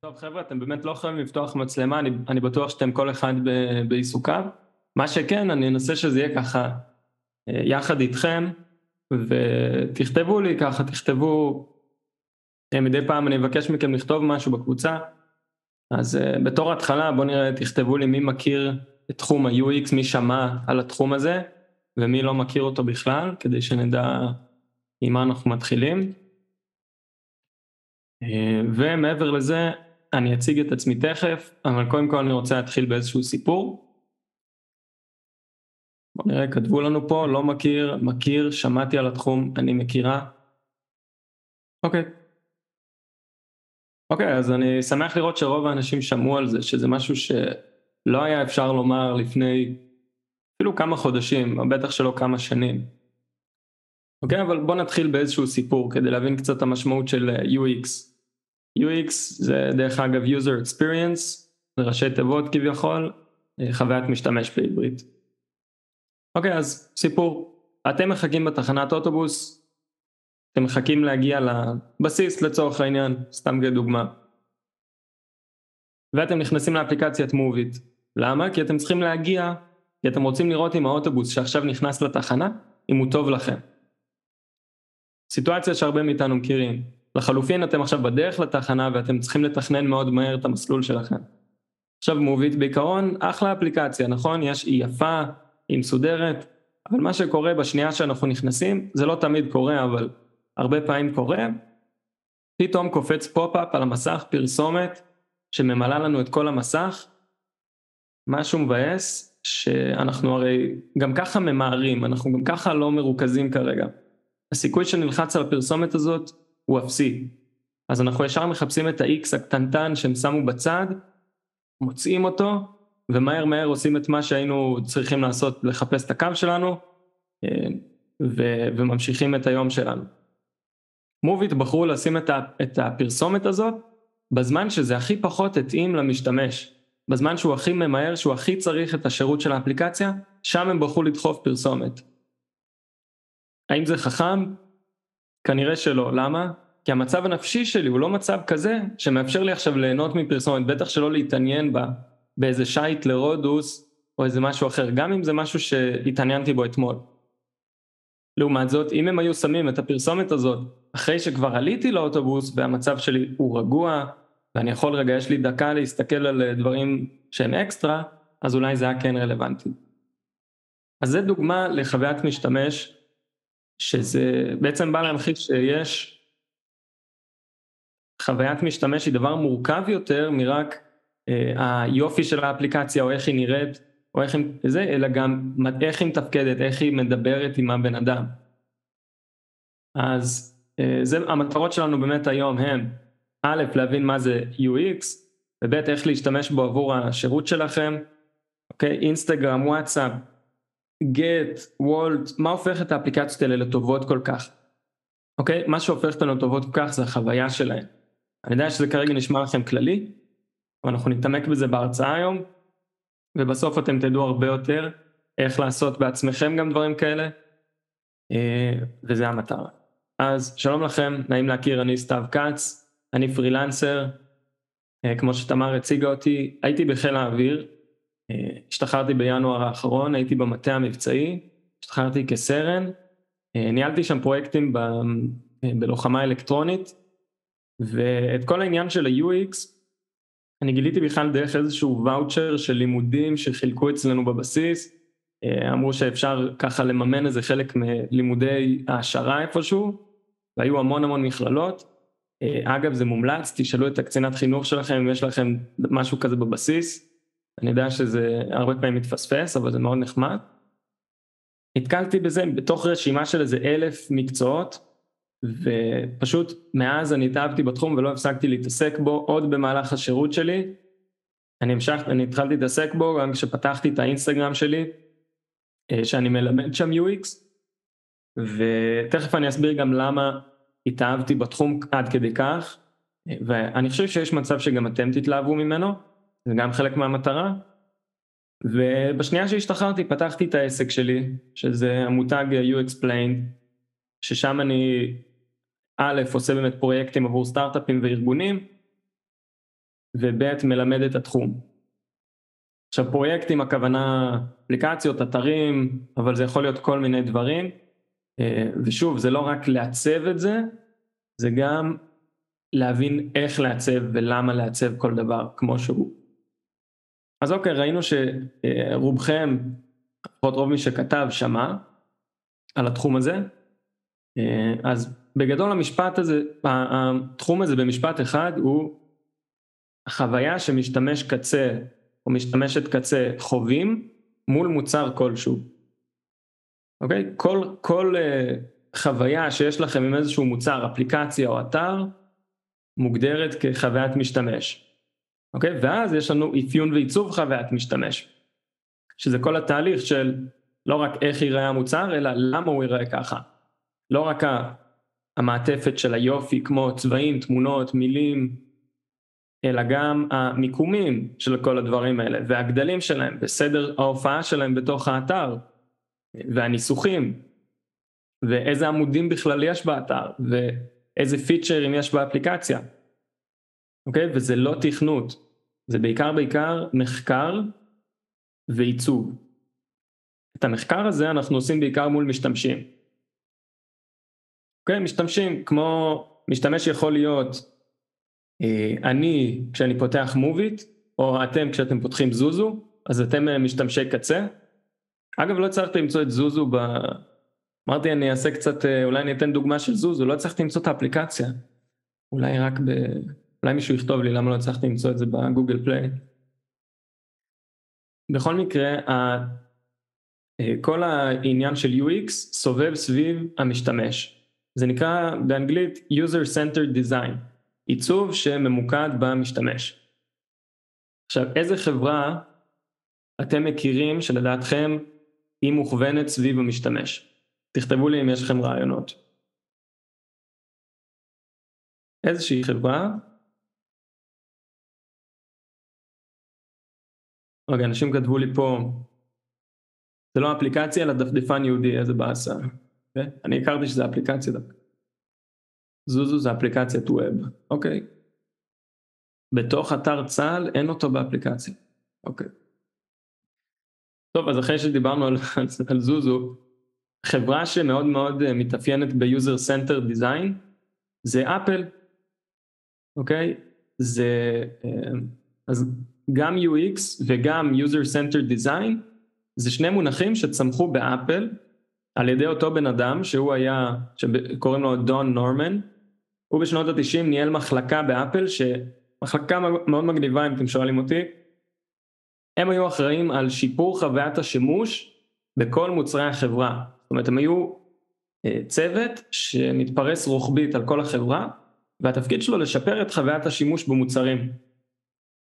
טוב חבר'ה, אתם באמת לא יכולים לפתוח מצלמה, אני, אני בטוח שאתם כל אחד בעיסוקיו. מה שכן, אני אנסה שזה יהיה ככה אה, יחד איתכם, ותכתבו לי ככה, תכתבו, אה, מדי פעם אני אבקש מכם לכתוב משהו בקבוצה, אז uh, בתור התחלה בואו נראה, תכתבו לי מי מכיר את תחום ה-UX, מי שמע על התחום הזה, ומי לא מכיר אותו בכלל, כדי שנדע עם מה אנחנו מתחילים. ומעבר לזה, אני אציג את עצמי תכף, אבל קודם כל אני רוצה להתחיל באיזשהו סיפור. בואו נראה, כתבו לנו פה, לא מכיר, מכיר, שמעתי על התחום, אני מכירה. אוקיי. אוקיי, אז אני שמח לראות שרוב האנשים שמעו על זה, שזה משהו שלא היה אפשר לומר לפני אפילו כמה חודשים, בטח שלא כמה שנים. אוקיי, אבל בואו נתחיל באיזשהו סיפור כדי להבין קצת המשמעות של UX. UX זה דרך אגב user experience, זה ראשי תיבות כביכול, חוויית משתמש בעברית. אוקיי, אז סיפור. אתם מחכים בתחנת אוטובוס, אתם מחכים להגיע לבסיס לצורך העניין, סתם כדוגמה. ואתם נכנסים לאפליקציית מוביט. למה? כי אתם צריכים להגיע, כי אתם רוצים לראות אם האוטובוס שעכשיו נכנס לתחנה, אם הוא טוב לכם. סיטואציה שהרבה מאיתנו מכירים. לחלופין אתם עכשיו בדרך לתחנה ואתם צריכים לתכנן מאוד מהר את המסלול שלכם. עכשיו מוביט בעיקרון אחלה אפליקציה, נכון? יש, היא יפה, היא מסודרת, אבל מה שקורה בשנייה שאנחנו נכנסים, זה לא תמיד קורה, אבל הרבה פעמים קורה, פתאום קופץ פופ-אפ על המסך פרסומת שממלאה לנו את כל המסך, משהו מבאס שאנחנו הרי גם ככה ממהרים, אנחנו גם ככה לא מרוכזים כרגע. הסיכוי שנלחץ על הפרסומת הזאת הוא אפסי. אז אנחנו ישר מחפשים את ה-X הקטנטן שהם שמו בצד, מוצאים אותו, ומהר מהר עושים את מה שהיינו צריכים לעשות, לחפש את הקו שלנו, אה, ו- וממשיכים את היום שלנו. מוביט בחרו לשים את, ה- את הפרסומת הזאת בזמן שזה הכי פחות התאים למשתמש, בזמן שהוא הכי ממהר, שהוא הכי צריך את השירות של האפליקציה, שם הם בחרו לדחוף פרסומת. האם זה חכם? כנראה שלא, למה? כי המצב הנפשי שלי הוא לא מצב כזה שמאפשר לי עכשיו ליהנות מפרסומת, בטח שלא להתעניין בה באיזה שייט לרודוס או איזה משהו אחר, גם אם זה משהו שהתעניינתי בו אתמול. לעומת זאת, אם הם היו שמים את הפרסומת הזאת אחרי שכבר עליתי לאוטובוס והמצב שלי הוא רגוע ואני יכול רגע, יש לי דקה להסתכל על דברים שהם אקסטרה, אז אולי זה היה כן רלוונטי. אז זה דוגמה לחוויית משתמש שזה בעצם בא להמחיש שיש חוויית משתמש היא דבר מורכב יותר מרק אה, היופי של האפליקציה או איך היא נראית או איך היא זה, אלא גם איך היא מתפקדת, איך היא מדברת עם הבן אדם. אז אה, זה המטרות שלנו באמת היום הם א', להבין מה זה UX, וב', איך להשתמש בו עבור השירות שלכם, אוקיי, אינסטגרם, וואטסאפ, גט, וולט, מה הופך את האפליקציות האלה לטובות כל כך? אוקיי? מה שהופך אותנו לטובות כל כך זה החוויה שלהן. אני יודע שזה כרגע נשמע לכם כללי, אבל אנחנו נתעמק בזה בהרצאה היום, ובסוף אתם תדעו הרבה יותר איך לעשות בעצמכם גם דברים כאלה, אה, וזה המטרה. אז שלום לכם, נעים להכיר, אני סתיו כץ, אני פרילנסר, אה, כמו שתמר הציגה אותי, הייתי בחיל האוויר, השתחררתי בינואר האחרון, הייתי במטה המבצעי, השתחררתי כסרן, ניהלתי שם פרויקטים ב, בלוחמה אלקטרונית, ואת כל העניין של ה-UX אני גיליתי בכלל דרך איזשהו ואוצ'ר של לימודים שחילקו אצלנו בבסיס, אה, אמרו שאפשר ככה לממן איזה חלק מלימודי העשרה איפשהו, והיו המון המון מכללות. אה, אגב זה מומלץ, תשאלו את הקצינת חינוך שלכם אם יש לכם משהו כזה בבסיס, אני יודע שזה הרבה פעמים מתפספס אבל זה מאוד נחמד. נתקלתי בזה בתוך רשימה של איזה אלף מקצועות, ופשוט מאז אני התאהבתי בתחום ולא הפסקתי להתעסק בו עוד במהלך השירות שלי. אני המשכתי, אני התחלתי להתעסק בו גם כשפתחתי את האינסטגרם שלי, אה, שאני מלמד שם UX, ותכף אני אסביר גם למה התאהבתי בתחום עד כדי כך, ואני חושב שיש מצב שגם אתם תתלהבו ממנו, זה גם חלק מהמטרה. ובשנייה שהשתחררתי פתחתי את העסק שלי, שזה המותג U Explained, ששם אני א', עושה באמת פרויקטים עבור סטארט-אפים וארגונים, וב' מלמד את התחום. עכשיו פרויקטים הכוונה אפליקציות, אתרים, אבל זה יכול להיות כל מיני דברים, אה, ושוב זה לא רק לעצב את זה, זה גם להבין איך לעצב ולמה לעצב כל דבר כמו שהוא. אז אוקיי, ראינו שרובכם, לפחות רוב מי שכתב, שמע על התחום הזה, אה, אז בגדול המשפט הזה, התחום הזה במשפט אחד הוא החוויה שמשתמש קצה או משתמשת קצה חווים מול מוצר כלשהו. אוקיי? כל, כל uh, חוויה שיש לכם עם איזשהו מוצר, אפליקציה או אתר, מוגדרת כחוויית משתמש. אוקיי? ואז יש לנו אפיון ועיצוב חוויית משתמש. שזה כל התהליך של לא רק איך ייראה המוצר, אלא למה הוא ייראה ככה. לא רק המעטפת של היופי כמו צבעים, תמונות, מילים, אלא גם המיקומים של כל הדברים האלה והגדלים שלהם וסדר ההופעה שלהם בתוך האתר והניסוחים ואיזה עמודים בכלל יש באתר ואיזה פיצ'רים יש באפליקציה, אוקיי? וזה לא תכנות, זה בעיקר בעיקר מחקר ועיצוב. את המחקר הזה אנחנו עושים בעיקר מול משתמשים. אוקיי? משתמשים כמו, משתמש יכול להיות אה, אני כשאני פותח מוביט, או אתם כשאתם פותחים זוזו, אז אתם אה, משתמשי קצה. אגב לא הצלחתי למצוא את זוזו ב... אמרתי אני אעשה קצת, אה, אולי אני אתן דוגמה של זוזו, לא הצלחתי למצוא את האפליקציה. אולי רק ב... אולי מישהו יכתוב לי למה לא הצלחתי למצוא את זה בגוגל פליי. בכל מקרה, כל העניין של UX סובב סביב המשתמש. זה נקרא באנגלית user centered design. עיצוב שממוקד במשתמש. עכשיו איזה חברה אתם מכירים שלדעתכם היא מוכוונת סביב המשתמש? תכתבו לי אם יש לכם רעיונות. איזושהי חברה רגע, אנשים כתבו לי פה, זה לא אפליקציה אלא דפדפן יהודי, איזה באסה. Okay? אוקיי? אני הכרתי שזה אפליקציה דווקא. זוזו זה אפליקציית ווב, אוקיי. בתוך אתר צה"ל אין אותו באפליקציה, אוקיי. טוב, אז אחרי שדיברנו על, על זוזו, חברה שמאוד מאוד אה, מתאפיינת ב-user center design זה אפל, אוקיי? זה, אה, אז גם UX וגם user center design זה שני מונחים שצמחו באפל על ידי אותו בן אדם שהוא היה, שקוראים לו דון נורמן, הוא בשנות התשעים ניהל מחלקה באפל, שמחלקה מאוד מגניבה אם אתם שואלים אותי, הם היו אחראים על שיפור חוויית השימוש בכל מוצרי החברה, זאת אומרת הם היו אה, צוות שמתפרס רוחבית על כל החברה, והתפקיד שלו לשפר את חוויית השימוש במוצרים,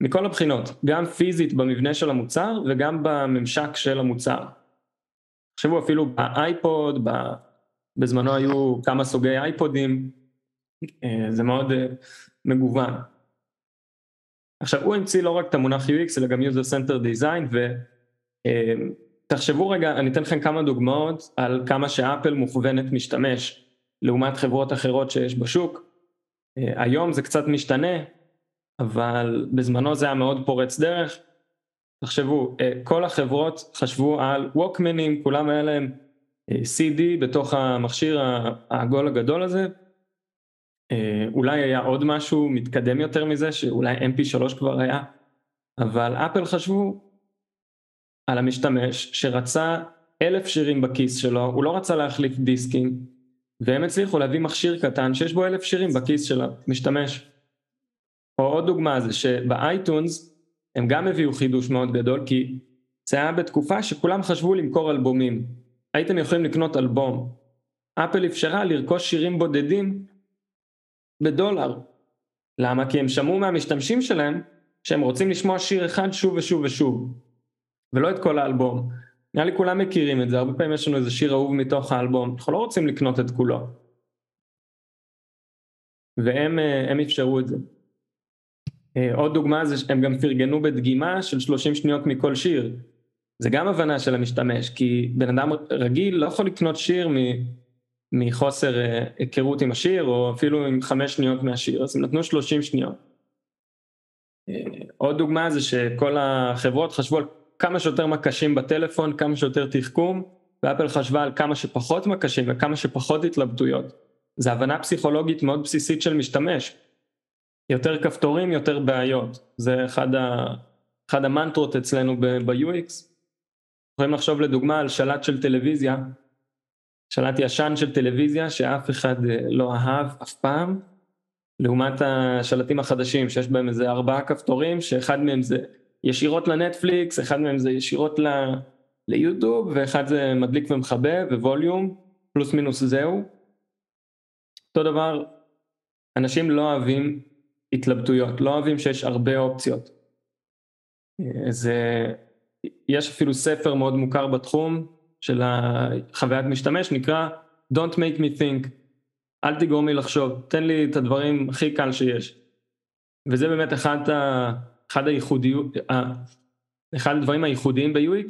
מכל הבחינות, גם פיזית במבנה של המוצר וגם בממשק של המוצר. תחשבו אפילו באייפוד, בזמנו היו כמה סוגי אייפודים, אה, זה מאוד אה, מגוון. עכשיו הוא המציא לא רק את המונח UX אלא גם user center design ותחשבו אה, רגע אני אתן לכם כמה דוגמאות על כמה שאפל מוכוונת משתמש לעומת חברות אחרות שיש בשוק. היום זה קצת משתנה אבל בזמנו זה היה מאוד פורץ דרך. תחשבו כל החברות חשבו על ווקמנים כולם היה להם CD בתוך המכשיר העגול הגדול הזה אה, אולי היה עוד משהו מתקדם יותר מזה, שאולי mp3 כבר היה, אבל אפל חשבו על המשתמש שרצה אלף שירים בכיס שלו, הוא לא רצה להחליף דיסקים, והם הצליחו להביא מכשיר קטן שיש בו אלף שירים בכיס של המשתמש. או עוד דוגמה זה שבאייטונס הם גם הביאו חידוש מאוד גדול כי זה היה בתקופה שכולם חשבו למכור אלבומים. הייתם יכולים לקנות אלבום. אפל אפשרה לרכוש שירים בודדים בדולר. למה? כי הם שמעו מהמשתמשים שלהם שהם רוצים לשמוע שיר אחד שוב ושוב ושוב, ולא את כל האלבום. נראה לי כולם מכירים את זה, הרבה פעמים יש לנו איזה שיר אהוב מתוך האלבום, אנחנו לא רוצים לקנות את כולו. והם אה, אפשרו את זה. אה, עוד דוגמה זה שהם גם פרגנו בדגימה של 30 שניות מכל שיר. זה גם הבנה של המשתמש, כי בן אדם רגיל לא יכול לקנות שיר מחוסר אה, היכרות עם השיר או אפילו עם חמש שניות מהשיר אז הם נתנו שלושים שניות עוד דוגמה זה שכל החברות חשבו על כמה שיותר מקשים בטלפון, כמה שיותר תחכום, ואפל חשבה על כמה שפחות מקשים וכמה שפחות התלבטויות. זו הבנה פסיכולוגית מאוד בסיסית של משתמש. יותר כפתורים, יותר בעיות. זה אחד, ה... אחד המנטרות אצלנו ב-UX. יכולים לחשוב לדוגמה על שלט של טלוויזיה, שלט ישן של טלוויזיה שאף אחד אה, לא אהב אף פעם, לעומת השלטים החדשים שיש בהם איזה ארבעה כפתורים שאחד מהם זה ישירות לנטפליקס, אחד מהם זה ישירות ל... ליוטיוב ואחד זה מדליק ומכבה וווליום פלוס מינוס זהו. אותו דבר אנשים לא אוהבים התלבטויות, לא אוהבים שיש הרבה אופציות. אה, זה, יש אפילו ספר מאוד מוכר בתחום של החוויית משתמש נקרא Don't make me think אל תגרום לי לחשוב, תן לי את הדברים הכי קל שיש. וזה באמת אחד, ה, אחד הייחודיות, אחד הדברים הייחודיים ב-UX,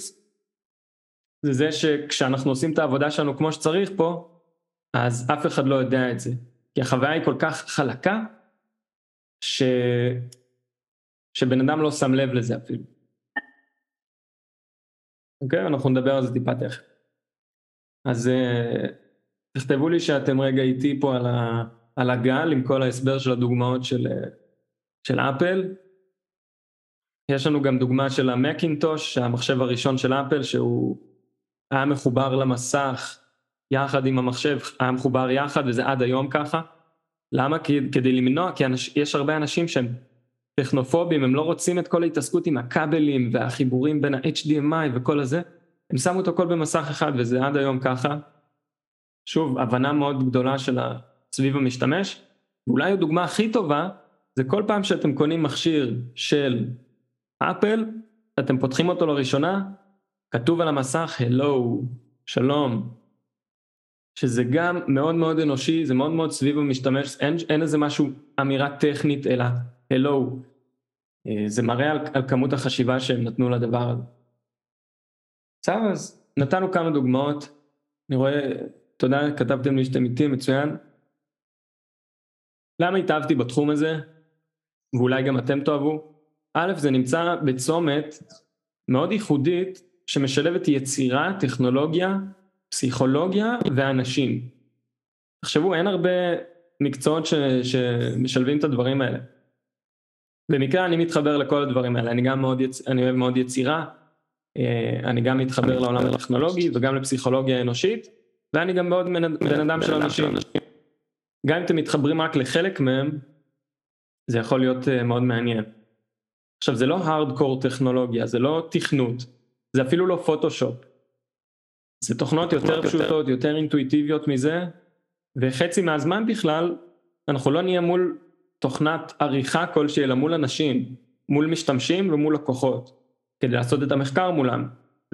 זה זה שכשאנחנו עושים את העבודה שלנו כמו שצריך פה, אז אף אחד לא יודע את זה. כי החוויה היא כל כך חלקה, ש... שבן אדם לא שם לב לזה אפילו. אוקיי? אנחנו נדבר על זה טיפה תכף. אז uh, תכתבו לי שאתם רגע איתי פה על, ה... על הגל עם כל ההסבר של הדוגמאות של, uh, של אפל. יש לנו גם דוגמה של המקינטוש, המחשב הראשון של אפל, שהוא היה מחובר למסך יחד עם המחשב, היה מחובר יחד וזה עד היום ככה. למה? כי, כדי למנוע, כי אנש, יש הרבה אנשים שהם טכנופובים, הם לא רוצים את כל ההתעסקות עם הכבלים והחיבורים בין ה-HDMI וכל הזה, הם שמו את הכל במסך אחד וזה עד היום ככה. שוב, הבנה מאוד גדולה של סביב המשתמש, ואולי הדוגמה הכי טובה, זה כל פעם שאתם קונים מכשיר של אפל, אתם פותחים אותו לראשונה, כתוב על המסך, הלו, שלום, שזה גם מאוד מאוד אנושי, זה מאוד מאוד סביב המשתמש, אין, אין איזה משהו, אמירה טכנית, אלא הלו. אה, זה מראה על, על כמות החשיבה שהם נתנו לדבר הזה. בסדר, אז נתנו כמה דוגמאות, אני רואה, תודה, כתבתם לי שאתם איתי, מצוין. למה התאהבתי בתחום הזה, ואולי גם אתם תאהבו? א', זה נמצא בצומת מאוד ייחודית, שמשלבת יצירה, טכנולוגיה, פסיכולוגיה ואנשים. תחשבו, אין הרבה מקצועות ש, שמשלבים את הדברים האלה. במקרה אני מתחבר לכל הדברים האלה, אני גם מאוד, יצ... אני אוהב מאוד יצירה, אה, אני גם מתחבר לעולם הטכנולוגי וגם לפסיכולוגיה האנושית, ואני גם מאוד בן אדם של אנשים. גם אם אתם מתחברים רק לחלק מהם, זה יכול להיות אה, מאוד מעניין. עכשיו זה לא הארדקור טכנולוגיה, זה לא תכנות, זה אפילו לא פוטושופ. זה תוכנות יותר פשוטות, יותר אינטואיטיביות מזה, וחצי מהזמן בכלל אנחנו לא נהיה מול תוכנת עריכה כלשהי, אלא מול אנשים, מול משתמשים ומול לקוחות, כדי לעשות את המחקר מולם,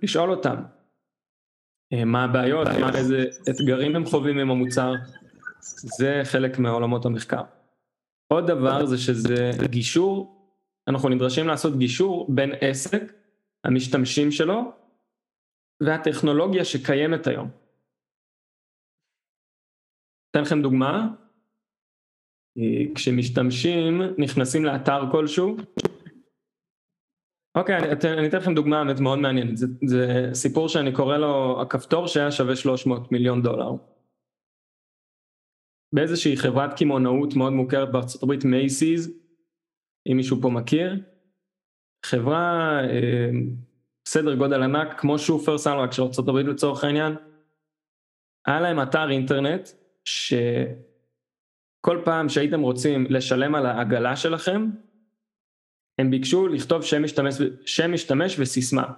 לשאול אותם אה, מה הבעיות, מה איזה אתגרים הם חווים עם המוצר, זה חלק מעולמות המחקר. עוד דבר זה שזה גישור, אנחנו נדרשים לעשות גישור בין עסק, המשתמשים שלו, והטכנולוגיה שקיימת היום. אתן לכם דוגמה, אה, כשמשתמשים נכנסים לאתר כלשהו, אוקיי, אני, אני אתן לכם דוגמה באמת מאוד מעניינת, זה, זה סיפור שאני קורא לו הכפתור שהיה שווה 300 מיליון דולר. באיזושהי חברת קמעונאות מאוד מוכרת בארצות הברית, מייסיז, אם מישהו פה מכיר, חברה אה, סדר גודל ענק כמו שופרסל רק של ארה"ב לצורך העניין, היה להם אתר אינטרנט שכל פעם שהייתם רוצים לשלם על העגלה שלכם, הם ביקשו לכתוב שם משתמש, שם משתמש וסיסמה.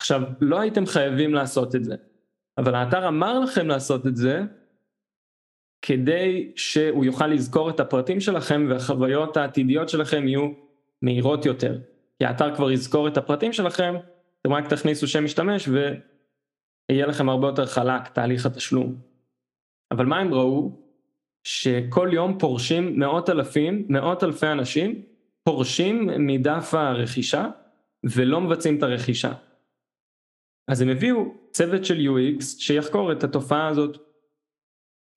עכשיו, לא הייתם חייבים לעשות את זה, אבל האתר אמר לכם לעשות את זה כדי שהוא יוכל לזכור את הפרטים שלכם והחוויות העתידיות שלכם יהיו מהירות יותר. כי האתר כבר יזכור את הפרטים שלכם, אתם רק תכניסו שם משתמש ויהיה לכם הרבה יותר חלק תהליך התשלום. אבל מה הם ראו? שכל יום פורשים מאות אלפים, מאות אלפי אנשים, פורשים מדף הרכישה ולא מבצעים את הרכישה. אז הם הביאו צוות של UX שיחקור את התופעה הזאת.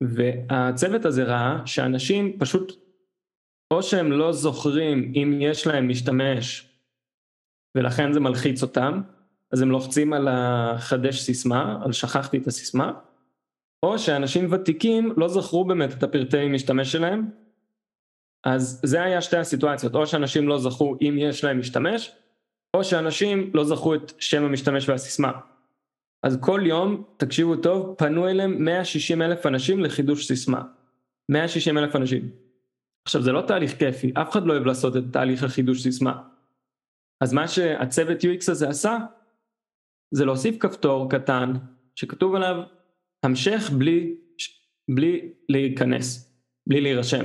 והצוות הזה ראה שאנשים פשוט או שהם לא זוכרים אם יש להם משתמש ולכן זה מלחיץ אותם, אז הם לוחצים על החדש סיסמה, על שכחתי את הסיסמה, או שאנשים ותיקים לא זכרו באמת את הפרטי משתמש שלהם, אז זה היה שתי הסיטואציות, או שאנשים לא זכרו אם יש להם משתמש, או שאנשים לא זכרו את שם המשתמש והסיסמה. אז כל יום, תקשיבו טוב, פנו אליהם 160 אלף אנשים לחידוש סיסמה. 160 אלף אנשים. עכשיו זה לא תהליך כיפי, אף אחד לא אוהב לעשות את תהליך החידוש סיסמה. אז מה שהצוות UX הזה עשה, זה להוסיף כפתור קטן שכתוב עליו המשך בלי, בלי להיכנס, בלי להירשם.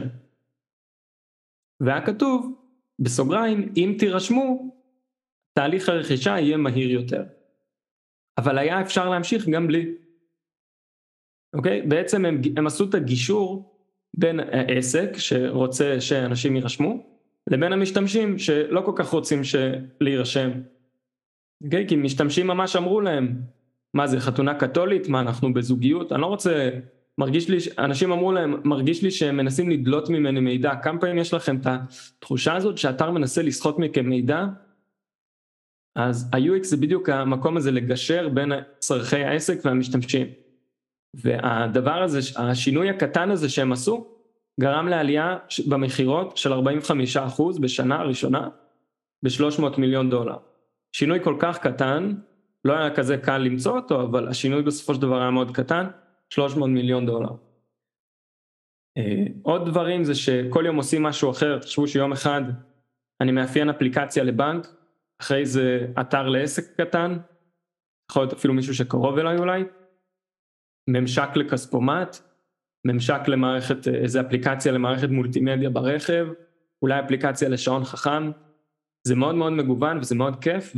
והיה כתוב בסוגריים אם תירשמו תהליך הרכישה יהיה מהיר יותר. אבל היה אפשר להמשיך גם בלי. אוקיי? בעצם הם, הם עשו את הגישור בין העסק שרוצה שאנשים יירשמו לבין המשתמשים שלא כל כך רוצים להירשם. אוקיי? כי משתמשים ממש אמרו להם מה זה חתונה קתולית? מה אנחנו בזוגיות? אני לא רוצה, מרגיש לי, אנשים אמרו להם, מרגיש לי שהם מנסים לדלות ממני מידע, כמה פעמים יש לכם את התחושה הזאת שאתר מנסה לסחוט מכם מידע? אז ה-UX זה בדיוק המקום הזה לגשר בין צרכי העסק והמשתמשים. והדבר הזה, השינוי הקטן הזה שהם עשו, גרם לעלייה במכירות של 45% בשנה הראשונה ב-300 מיליון דולר. שינוי כל כך קטן, לא היה כזה קל למצוא אותו, אבל השינוי בסופו של דבר היה מאוד קטן, 300 מיליון דולר. אה, עוד דברים זה שכל יום עושים משהו אחר, תחשבו שיום אחד אני מאפיין אפליקציה לבנק, אחרי זה אתר לעסק קטן, יכול להיות אפילו מישהו שקרוב אליי אולי, ממשק לכספומט, ממשק למערכת, איזה אפליקציה למערכת מולטימדיה ברכב, אולי אפליקציה לשעון חכם, זה מאוד מאוד מגוון וזה מאוד כיף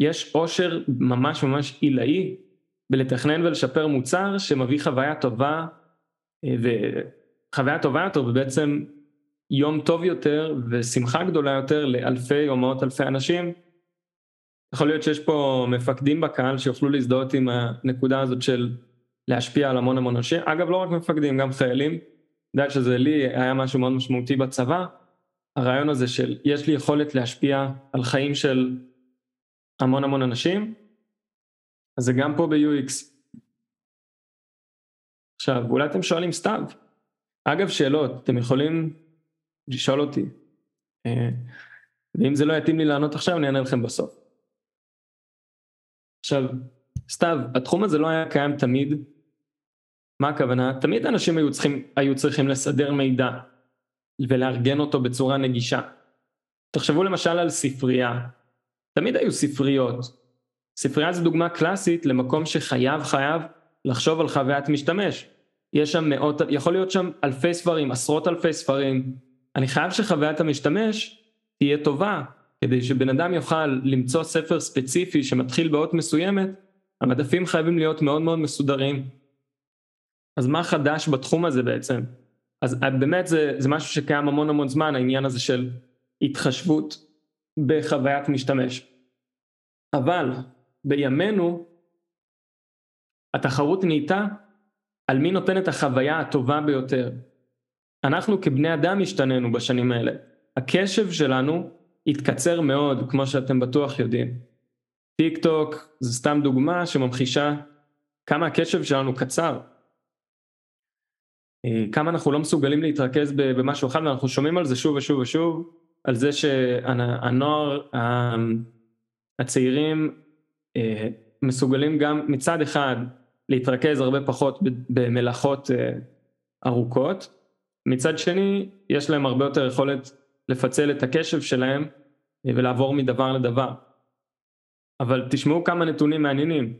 ויש עושר ממש ממש עילאי בלתכנן ולשפר מוצר שמביא חוויה טובה אה, וחוויה טובה יותר ובעצם יום טוב יותר ושמחה גדולה יותר לאלפי או מאות אלפי אנשים. יכול להיות שיש פה מפקדים בקהל שיוכלו להזדהות עם הנקודה הזאת של להשפיע על המון המון אנשים, אגב לא רק מפקדים, גם חיילים, יודע שזה לי היה משהו מאוד משמעותי בצבא, הרעיון הזה של יש לי יכולת להשפיע על חיים של המון המון אנשים, אז זה גם פה ב-UX. עכשיו, אולי אתם שואלים סתיו. אגב, שאלות, אתם יכולים לשאול אותי. אה, ואם זה לא יתאים לי לענות עכשיו, אני אענה לכם בסוף. עכשיו, סתיו, התחום הזה לא היה קיים תמיד. מה הכוונה? תמיד אנשים היו צריכים, היו צריכים לסדר מידע ולארגן אותו בצורה נגישה. תחשבו למשל על ספרייה. תמיד היו ספריות. ספרייה זו דוגמה קלאסית למקום שחייב חייב לחשוב על חוויית משתמש. יש שם מאות, יכול להיות שם אלפי ספרים, עשרות אלפי ספרים. אני חייב שחוויית המשתמש תהיה טובה, כדי שבן אדם יוכל למצוא ספר ספציפי שמתחיל באות מסוימת, המדפים חייבים להיות מאוד מאוד מסודרים. אז מה חדש בתחום הזה בעצם? אז באמת זה, זה משהו שקיים המון המון זמן, העניין הזה של התחשבות בחוויית משתמש. אבל בימינו התחרות נהייתה על מי נותן את החוויה הטובה ביותר. אנחנו כבני אדם השתננו בשנים האלה. הקשב שלנו התקצר מאוד, כמו שאתם בטוח יודעים. טיק טוק זה סתם דוגמה שממחישה כמה הקשב שלנו קצר. אה, כמה אנחנו לא מסוגלים להתרכז במשהו אחד ואנחנו שומעים על זה שוב ושוב ושוב, על זה שהנוער, הצעירים אה, מסוגלים גם מצד אחד להתרכז הרבה פחות במלאכות אה, ארוכות, מצד שני יש להם הרבה יותר יכולת לפצל את הקשב שלהם ולעבור מדבר לדבר. אבל תשמעו כמה נתונים מעניינים,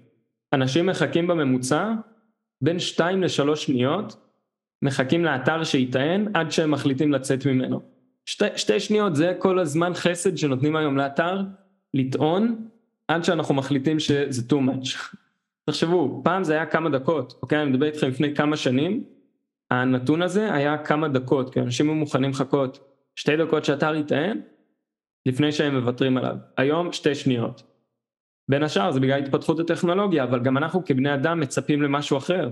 אנשים מחכים בממוצע בין 2 ל-3 שניות מחכים לאתר שיטען עד שהם מחליטים לצאת ממנו. שתי, שתי שניות זה כל הזמן חסד שנותנים היום לאתר לטעון עד שאנחנו מחליטים שזה too much. תחשבו, פעם זה היה כמה דקות, אוקיי? אני מדבר איתכם לפני כמה שנים, הנתון הזה היה כמה דקות, כי אנשים היו מוכנים לחכות שתי דקות שאתר יטען לפני שהם מוותרים עליו. היום שתי שניות. בין השאר זה בגלל התפתחות הטכנולוגיה, אבל גם אנחנו כבני אדם מצפים למשהו אחר.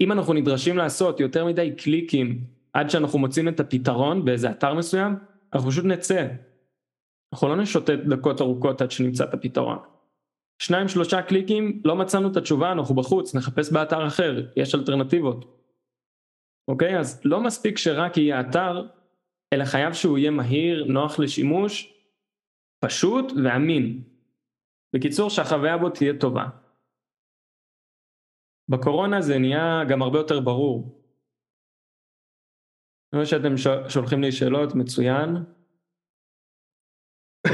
אם אנחנו נדרשים לעשות יותר מדי קליקים עד שאנחנו מוצאים את הפתרון באיזה אתר מסוים, אנחנו פשוט נצא. אנחנו לא נשוטט דקות ארוכות עד שנמצא את הפתרון. שניים שלושה קליקים, לא מצאנו את התשובה, אנחנו בחוץ, נחפש באתר אחר, יש אלטרנטיבות. אוקיי? אז לא מספיק שרק יהיה אתר, אלא חייב שהוא יהיה מהיר, נוח לשימוש, פשוט ואמין. בקיצור שהחוויה בו תהיה טובה. בקורונה זה נהיה גם הרבה יותר ברור. אני רואה שאתם שולחים לי שאלות, מצוין.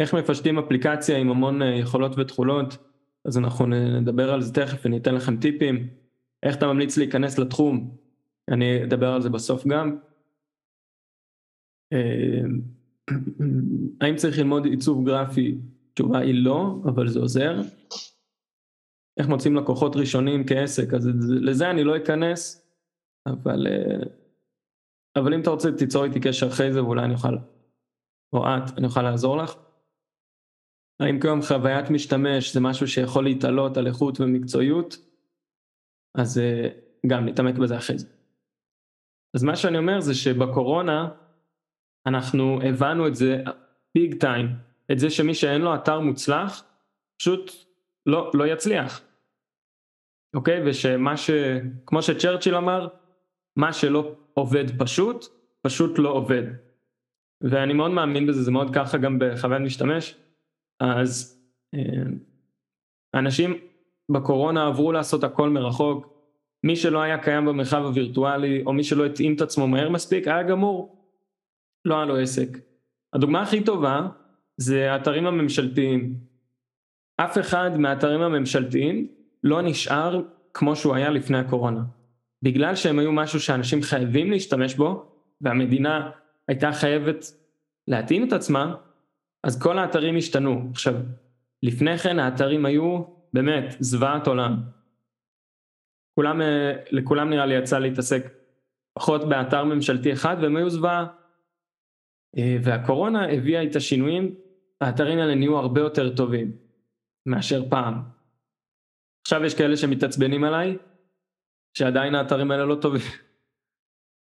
איך מפשטים אפליקציה עם המון אה, יכולות ותכולות, אז אנחנו נדבר על זה תכף, אני אתן לכם טיפים. איך אתה ממליץ להיכנס לתחום, אני אדבר על זה בסוף גם. אה, האם צריך ללמוד עיצוב גרפי? התשובה היא לא, אבל זה עוזר. איך מוצאים לקוחות ראשונים כעסק, אז לזה אני לא אכנס, אבל, אה, אבל אם אתה רוצה תיצור איתי קשר אחרי זה ואולי אני אוכל, או את, אני אוכל לעזור לך. האם כיום חוויית משתמש זה משהו שיכול להתעלות על איכות ומקצועיות? אז אה, גם נתעמק בזה אחרי זה. אז מה שאני אומר זה שבקורונה אנחנו הבנו את זה ביג טיים, את זה שמי שאין לו אתר מוצלח פשוט לא, לא יצליח. אוקיי? ושמה ש... כמו שצ'רצ'יל אמר, מה שלא עובד פשוט, פשוט לא עובד. ואני מאוד מאמין בזה, זה מאוד ככה גם בחוויית משתמש. אז אה, אנשים בקורונה עברו לעשות הכל מרחוק, מי שלא היה קיים במרחב הווירטואלי, או מי שלא התאים את עצמו מהר מספיק, היה גמור, לא היה לו עסק. הדוגמה הכי טובה זה האתרים הממשלתיים. אף אחד מהאתרים הממשלתיים לא נשאר כמו שהוא היה לפני הקורונה. בגלל שהם היו משהו שאנשים חייבים להשתמש בו, והמדינה הייתה חייבת להתאים את עצמה, אז כל האתרים השתנו. עכשיו, לפני כן האתרים היו באמת זוועת עולם. כולם, אה, לכולם נראה לי יצא להתעסק פחות באתר ממשלתי אחד והם היו זוועה. אה, והקורונה הביאה את השינויים, האתרים האלה נהיו הרבה יותר טובים מאשר פעם. עכשיו יש כאלה שמתעצבנים עליי, שעדיין האתרים האלה לא טובים.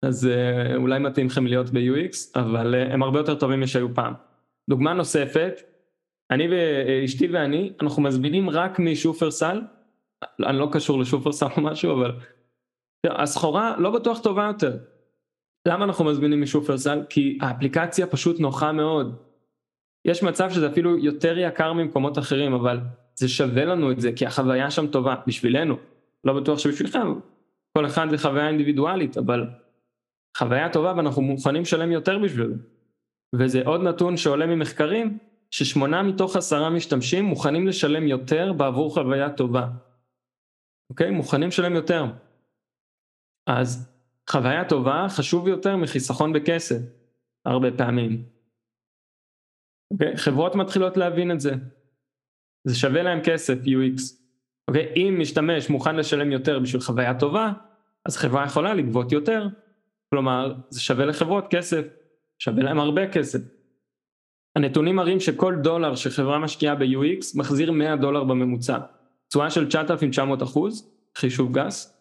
אז אה, אולי מתאים לכם להיות ב-UX, אבל הם הרבה יותר טובים משהיו פעם. דוגמה נוספת, אני ואשתי ואני, אנחנו מזמינים רק משופרסל, אני לא קשור לשופרסל או משהו, אבל הסחורה לא בטוח טובה יותר. למה אנחנו מזמינים משופרסל? כי האפליקציה פשוט נוחה מאוד. יש מצב שזה אפילו יותר יקר ממקומות אחרים, אבל זה שווה לנו את זה, כי החוויה שם טובה, בשבילנו. לא בטוח שבשבילכם, כל אחד זה חוויה אינדיבידואלית, אבל חוויה טובה ואנחנו מוכנים לשלם יותר בשבילו. וזה עוד נתון שעולה ממחקרים, ששמונה מתוך עשרה משתמשים מוכנים לשלם יותר בעבור חוויה טובה. אוקיי? מוכנים לשלם יותר. אז חוויה טובה חשוב יותר מחיסכון בכסף, הרבה פעמים. אוקיי? חברות מתחילות להבין את זה. זה שווה להם כסף, UX. אוקיי? אם משתמש מוכן לשלם יותר בשביל חוויה טובה, אז חברה יכולה לגבות יותר. כלומר, זה שווה לחברות כסף, שווה להם הרבה כסף. הנתונים מראים שכל דולר שחברה משקיעה ב-UX מחזיר 100 דולר בממוצע. תשואה של 9,900 אחוז, חישוב גס.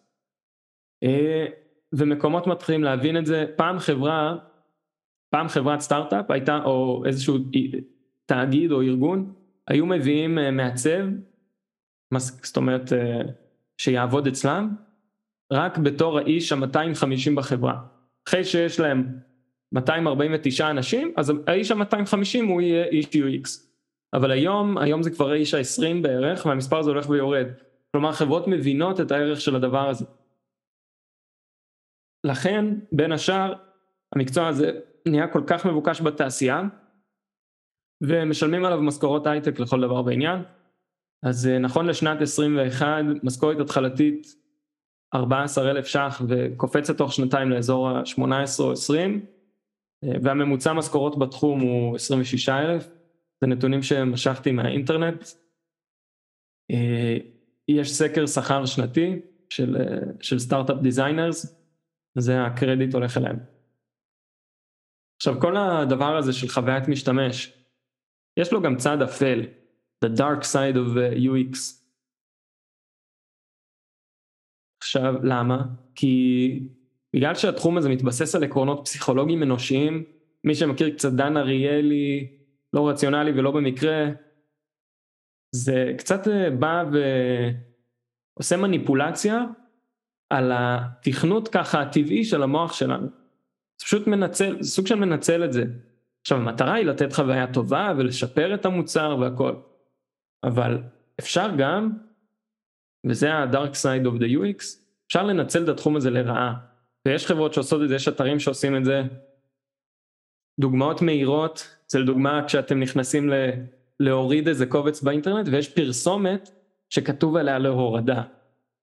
אה, ומקומות מתחילים להבין את זה. פעם חברה, פעם חברת סטארט-אפ הייתה, או איזשהו תאגיד או ארגון, היו מביאים אה, מעצב, זאת אומרת אה, שיעבוד אצלם, רק בתור האיש ה-250 בחברה. אחרי שיש להם 249 אנשים, אז האיש ה-250 הוא יהיה איש UX. אבל היום, היום זה כבר האיש ה-20 בערך, והמספר הזה הולך ויורד. כלומר חברות מבינות את הערך של הדבר הזה. לכן, בין השאר, המקצוע הזה נהיה כל כך מבוקש בתעשייה, ומשלמים עליו משכורות הייטק לכל דבר בעניין. אז אה, נכון לשנת 21, משכורת התחלתית 14,000 ש"ח וקופצת תוך שנתיים לאזור ה-18 או 20, אה, והממוצע משכורות בתחום הוא 26,000, זה נתונים שמשכתי מהאינטרנט. אה, יש סקר שכר שנתי של, של startup designers, זה הקרדיט הולך אליהם. עכשיו כל הדבר הזה של חוויית משתמש, יש לו גם צד אפל, the dark side of UX. עכשיו למה? כי בגלל שהתחום הזה מתבסס על עקרונות פסיכולוגיים אנושיים, מי שמכיר קצת דן אריאלי, לא רציונלי ולא במקרה, זה קצת אה, בא ועושה מניפולציה על התכנות ככה הטבעי של המוח שלנו. זה פשוט מנצל, זה סוג של מנצל את זה. עכשיו המטרה היא לתת חוויה טובה ולשפר את המוצר והכל, אבל אפשר גם, וזה ה-dark side of the UX, אפשר לנצל את התחום הזה לרעה, ויש חברות שעושות את זה, יש אתרים שעושים את זה, דוגמאות מהירות, זה לדוגמה כשאתם נכנסים ל... להוריד איזה קובץ באינטרנט ויש פרסומת שכתוב עליה להורדה.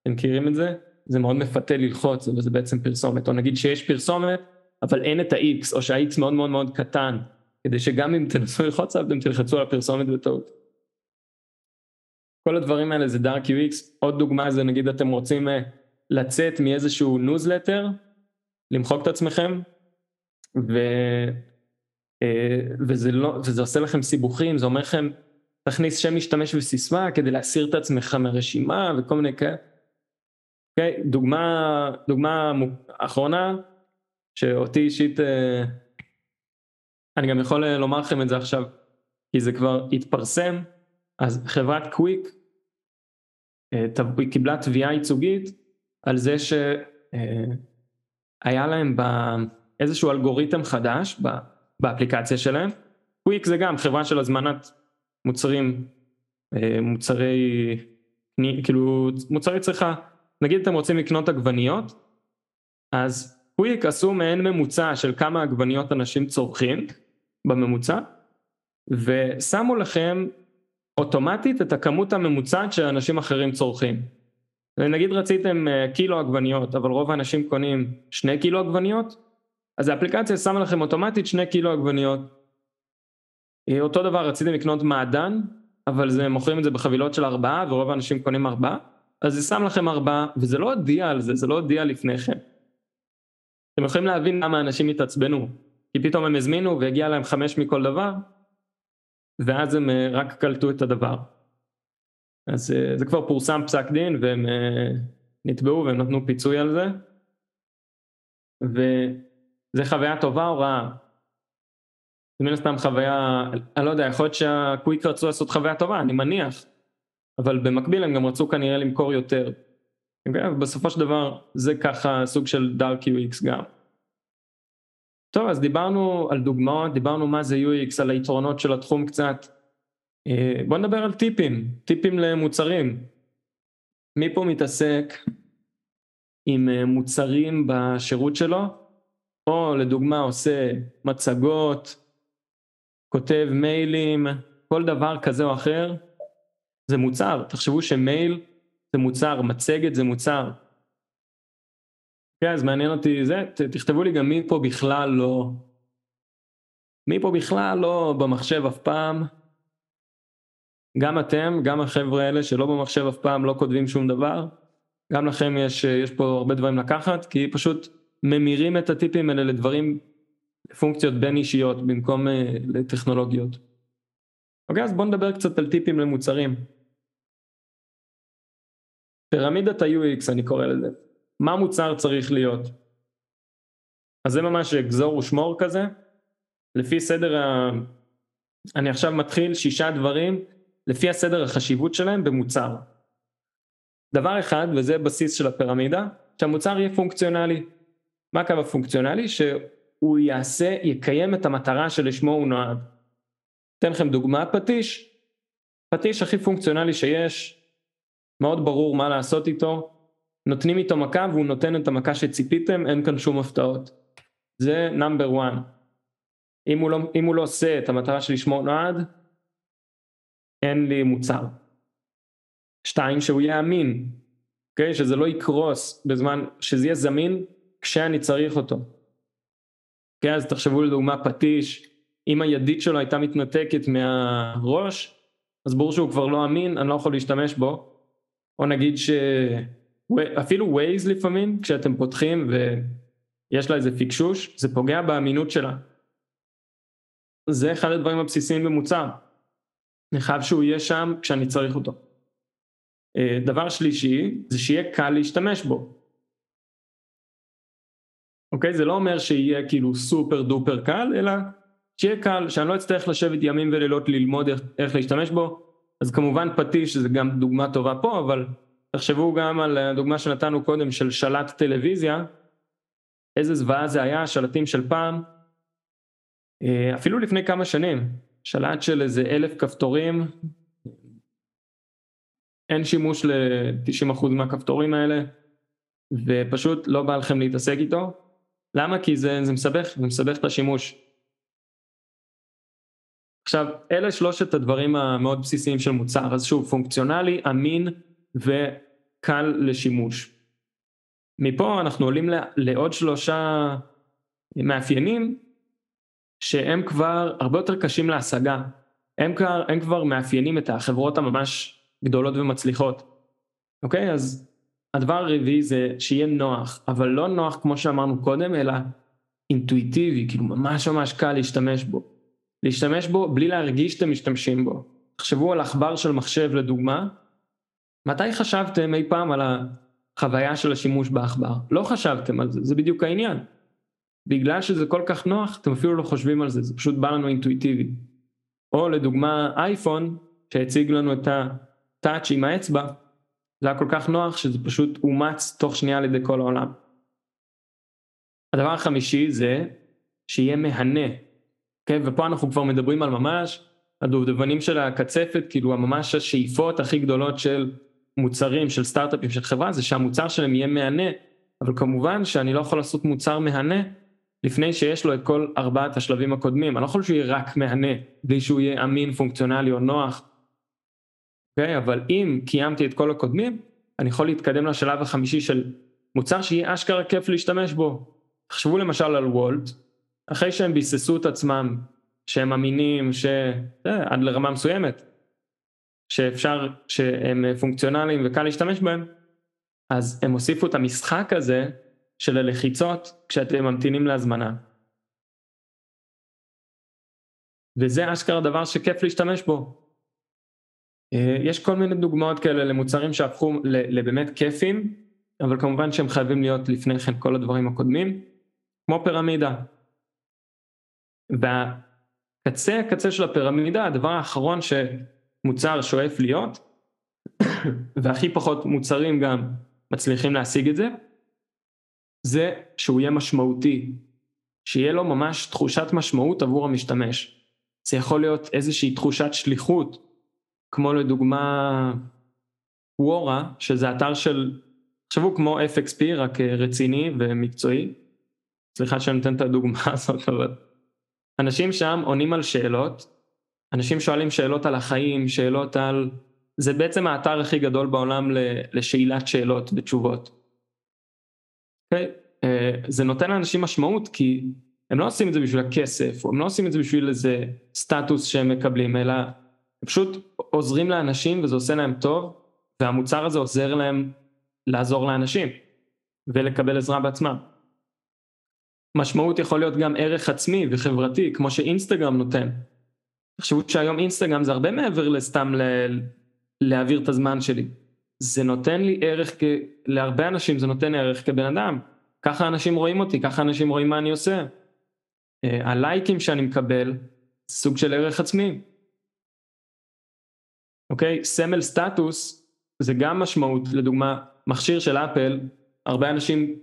אתם מכירים את זה? זה מאוד מפתה ללחוץ וזה בעצם פרסומת, או נגיד שיש פרסומת אבל אין את ה-X או שה-X מאוד מאוד מאוד קטן, כדי שגם אם תנסו ללחוץ עליו אתם תלחצו על הפרסומת בטעות. כל הדברים האלה זה dark UX, עוד דוגמה זה נגיד אתם רוצים אה, לצאת מאיזשהו ניוזלטר, למחוק את עצמכם, ו... אה, וזה, לא, וזה עושה לכם סיבוכים, זה אומר לכם תכניס שם משתמש וסיסמה כדי להסיר את עצמך מרשימה וכל מיני כאלה. אוקיי? דוגמה, דוגמה אחרונה שאותי אישית, אה, אני גם יכול אה, לומר לכם את זה עכשיו, כי זה כבר התפרסם, אז חברת קוויק קיבלה תביעה ייצוגית על זה שהיה להם איזשהו אלגוריתם חדש באפליקציה שלהם. קוויק זה גם חברה של הזמנת מוצרים, אה, מוצרי, כאילו מוצרי צריכה, נגיד אתם רוצים לקנות עגבניות, אז קוויק עשו מעין ממוצע של כמה עגבניות אנשים צורכים בממוצע, ושמו לכם אוטומטית את הכמות הממוצעת שאנשים אחרים צורכים. נגיד רציתם אה, קילו עגבניות, אבל רוב האנשים קונים שני קילו עגבניות, אז האפליקציה שמה לכם אוטומטית שני קילו עגבניות. אה, אותו דבר רציתם לקנות מעדן, אבל זה, מוכרים את זה בחבילות של ארבעה ורוב האנשים קונים ארבעה, אז זה שם לכם ארבעה, וזה לא הודיע על זה, זה לא הודיע לפני כן. אתם יכולים להבין למה אנשים התעצבנו, כי פתאום הם הזמינו והגיע להם חמש מכל דבר, ואז הם אה, רק קלטו את הדבר. אז זה כבר פורסם פסק דין והם נתבעו והם נתנו פיצוי על זה. ו... זה חוויה טובה או רעה? זה מן הסתם חוויה, אני לא יודע, יכול להיות שהקוויק רצו לעשות חוויה טובה, אני מניח, אבל במקביל הם גם רצו כנראה למכור יותר. בסופו של דבר זה ככה סוג של דארק UX גם. טוב אז דיברנו על דוגמאות, דיברנו מה זה UX, על היתרונות של התחום קצת. אה, בוא נדבר על טיפים, טיפים למוצרים. מי פה מתעסק עם אה, מוצרים בשירות שלו? או לדוגמה עושה מצגות, כותב מיילים, כל דבר כזה או אחר, זה מוצר, תחשבו שמייל זה מוצר, מצגת זה מוצר. כן, אז מעניין אותי זה, תכתבו לי גם מי פה בכלל לא, מי פה בכלל לא במחשב אף פעם, גם אתם, גם החבר'ה האלה שלא במחשב אף פעם לא כותבים שום דבר, גם לכם יש, יש פה הרבה דברים לקחת, כי פשוט ממירים את הטיפים האלה לדברים, פונקציות בין אישיות במקום uh, לטכנולוגיות. אוקיי, אז בואו נדבר קצת על טיפים למוצרים. פירמידת ה-UX אני קורא לזה, מה מוצר צריך להיות? אז זה ממש גזור ושמור כזה, לפי סדר ה... אני עכשיו מתחיל שישה דברים לפי הסדר החשיבות שלהם במוצר. דבר אחד, וזה בסיס של הפירמידה, שהמוצר יהיה פונקציונלי. מה הקו הפונקציונלי? שהוא יעשה, יקיים את המטרה שלשמו הוא נועד. אתן לכם דוגמה, פטיש. פטיש הכי פונקציונלי שיש, מאוד ברור מה לעשות איתו, נותנים איתו מכה והוא נותן את המכה שציפיתם, אין כאן שום הפתעות. זה נאמבר 1. אם לא, אם הוא לא עושה את המטרה שלשמו נועד, אין לי מוצר. שתיים, שהוא יהיה אמין, okay? אוקיי? שזה לא יקרוס בזמן, שזה יהיה זמין כשאני צריך אותו. כן, אז תחשבו לדוגמה פטיש, אם הידית שלו הייתה מתנתקת מהראש, אז ברור שהוא כבר לא אמין, אני לא יכול להשתמש בו. או נגיד ש... אפילו ווייז לפעמים, כשאתם פותחים ויש לה איזה פיקשוש, זה פוגע באמינות שלה. זה אחד הדברים הבסיסיים במוצר. אני חייב שהוא יהיה שם כשאני צריך אותו. אה, דבר שלישי, זה שיהיה קל להשתמש בו. אוקיי? זה לא אומר שיהיה כאילו סופר דופר קל, אלא שיהיה קל, שאני לא אצטרך לשבת ימים ולילות ללמוד איך, איך להשתמש בו, אז כמובן פטיש זה גם דוגמה טובה פה, אבל תחשבו גם על הדוגמה שנתנו קודם של שלט טלוויזיה, איזה זוועה זה היה, שלטים של פעם, אה, אפילו לפני כמה שנים, שלט של איזה אלף כפתורים, אין שימוש ל-90% מהכפתורים האלה, ופשוט לא בא לכם להתעסק איתו. למה? כי זה, זה מסבך, זה מסבך את השימוש. עכשיו, אלה שלושת הדברים המאוד בסיסיים של מוצר, אז שוב, פונקציונלי, אמין וקל לשימוש. מפה אנחנו עולים לעוד שלושה מאפיינים שהם כבר הרבה יותר קשים להשגה. הם כבר, הם כבר מאפיינים את החברות הממש גדולות ומצליחות. אוקיי? אז הדבר הרביעי זה שיהיה נוח, אבל לא נוח כמו שאמרנו קודם, אלא אינטואיטיבי, כאילו ממש ממש קל להשתמש בו. להשתמש בו בלי להרגיש שאתם משתמשים בו. תחשבו על עכבר של מחשב לדוגמה, מתי חשבתם אי פעם על החוויה של השימוש בעכבר? לא חשבתם על זה, זה בדיוק העניין. בגלל שזה כל כך נוח, אתם אפילו לא חושבים על זה, זה פשוט בא לנו אינטואיטיבי. או לדוגמה אייפון, שהציג לנו את הטאץ' עם האצבע, זה היה כל כך נוח שזה פשוט אומץ תוך שנייה על ידי כל העולם. הדבר החמישי זה שיהיה מהנה, כן? ופה אנחנו כבר מדברים על ממש הדובדבנים של הקצפת, כאילו ממש השאיפות הכי גדולות של מוצרים, של סטארט-אפים, של חברה, זה שהמוצר שלהם יהיה מהנה, אבל כמובן שאני לא יכול לעשות מוצר מהנה לפני שיש לו את כל ארבעת השלבים הקודמים, אני לא יכול שהוא יהיה רק מהנה, בלי שהוא יהיה אמין, פונקציונלי או נוח, אוקיי? Okay, אבל אם קיימתי את כל הקודמים, אני יכול להתקדם לשלב החמישי של מוצר שיהיה אשכרה כיף להשתמש בו. תחשבו למשל על וולט, אחרי שהם ביססו את עצמם, שהם אמינים, ש... עד לרמה מסוימת, שאפשר, שהם פונקציונליים וקל להשתמש בהם, אז הם הוסיפו את המשחק הזה של הלחיצות כשאתם ממתינים להזמנה. וזה אשכרה דבר שכיף להשתמש בו. אה, יש כל מיני דוגמאות כאלה למוצרים שהפכו לבאמת כיפים, אבל כמובן שהם חייבים להיות לפני כן כל הדברים הקודמים, כמו פירמידה. והקצה הקצה של הפירמידה, הדבר האחרון שמוצר שואף להיות, והכי פחות מוצרים גם מצליחים להשיג את זה, זה שהוא יהיה משמעותי, שיהיה לו ממש תחושת משמעות עבור המשתמש. זה יכול להיות איזושהי תחושת שליחות, כמו לדוגמה וורה, שזה אתר של, תחשבו כמו FXP, רק אה, רציני ומקצועי. סליחה שאני נותן את הדוגמה הזאת, אבל... אנשים שם עונים על שאלות, אנשים שואלים שאלות על החיים, שאלות על... זה בעצם האתר הכי גדול בעולם לשאלת שאלות ותשובות. Okay? אוקיי? אה, זה נותן לאנשים משמעות כי הם לא עושים את זה בשביל הכסף, או הם לא עושים את זה בשביל איזה סטטוס שהם מקבלים, אלא הם פשוט עוזרים לאנשים וזה עושה להם טוב, והמוצר הזה עוזר להם לעזור לאנשים ולקבל עזרה בעצמם. משמעות יכול להיות גם ערך עצמי וחברתי, כמו שאינסטגרם נותן. תחשבו שהיום אינסטגרם זה הרבה מעבר לסתם ל... להעביר את הזמן שלי. זה נותן לי ערך, כ... להרבה אנשים זה נותן ערך כבן אדם. ככה אנשים רואים אותי, ככה אנשים רואים מה אני עושה. אה, הלייקים שאני מקבל, סוג של ערך עצמי. אוקיי? סמל סטטוס זה גם משמעות, לדוגמה, מכשיר של אפל, הרבה אנשים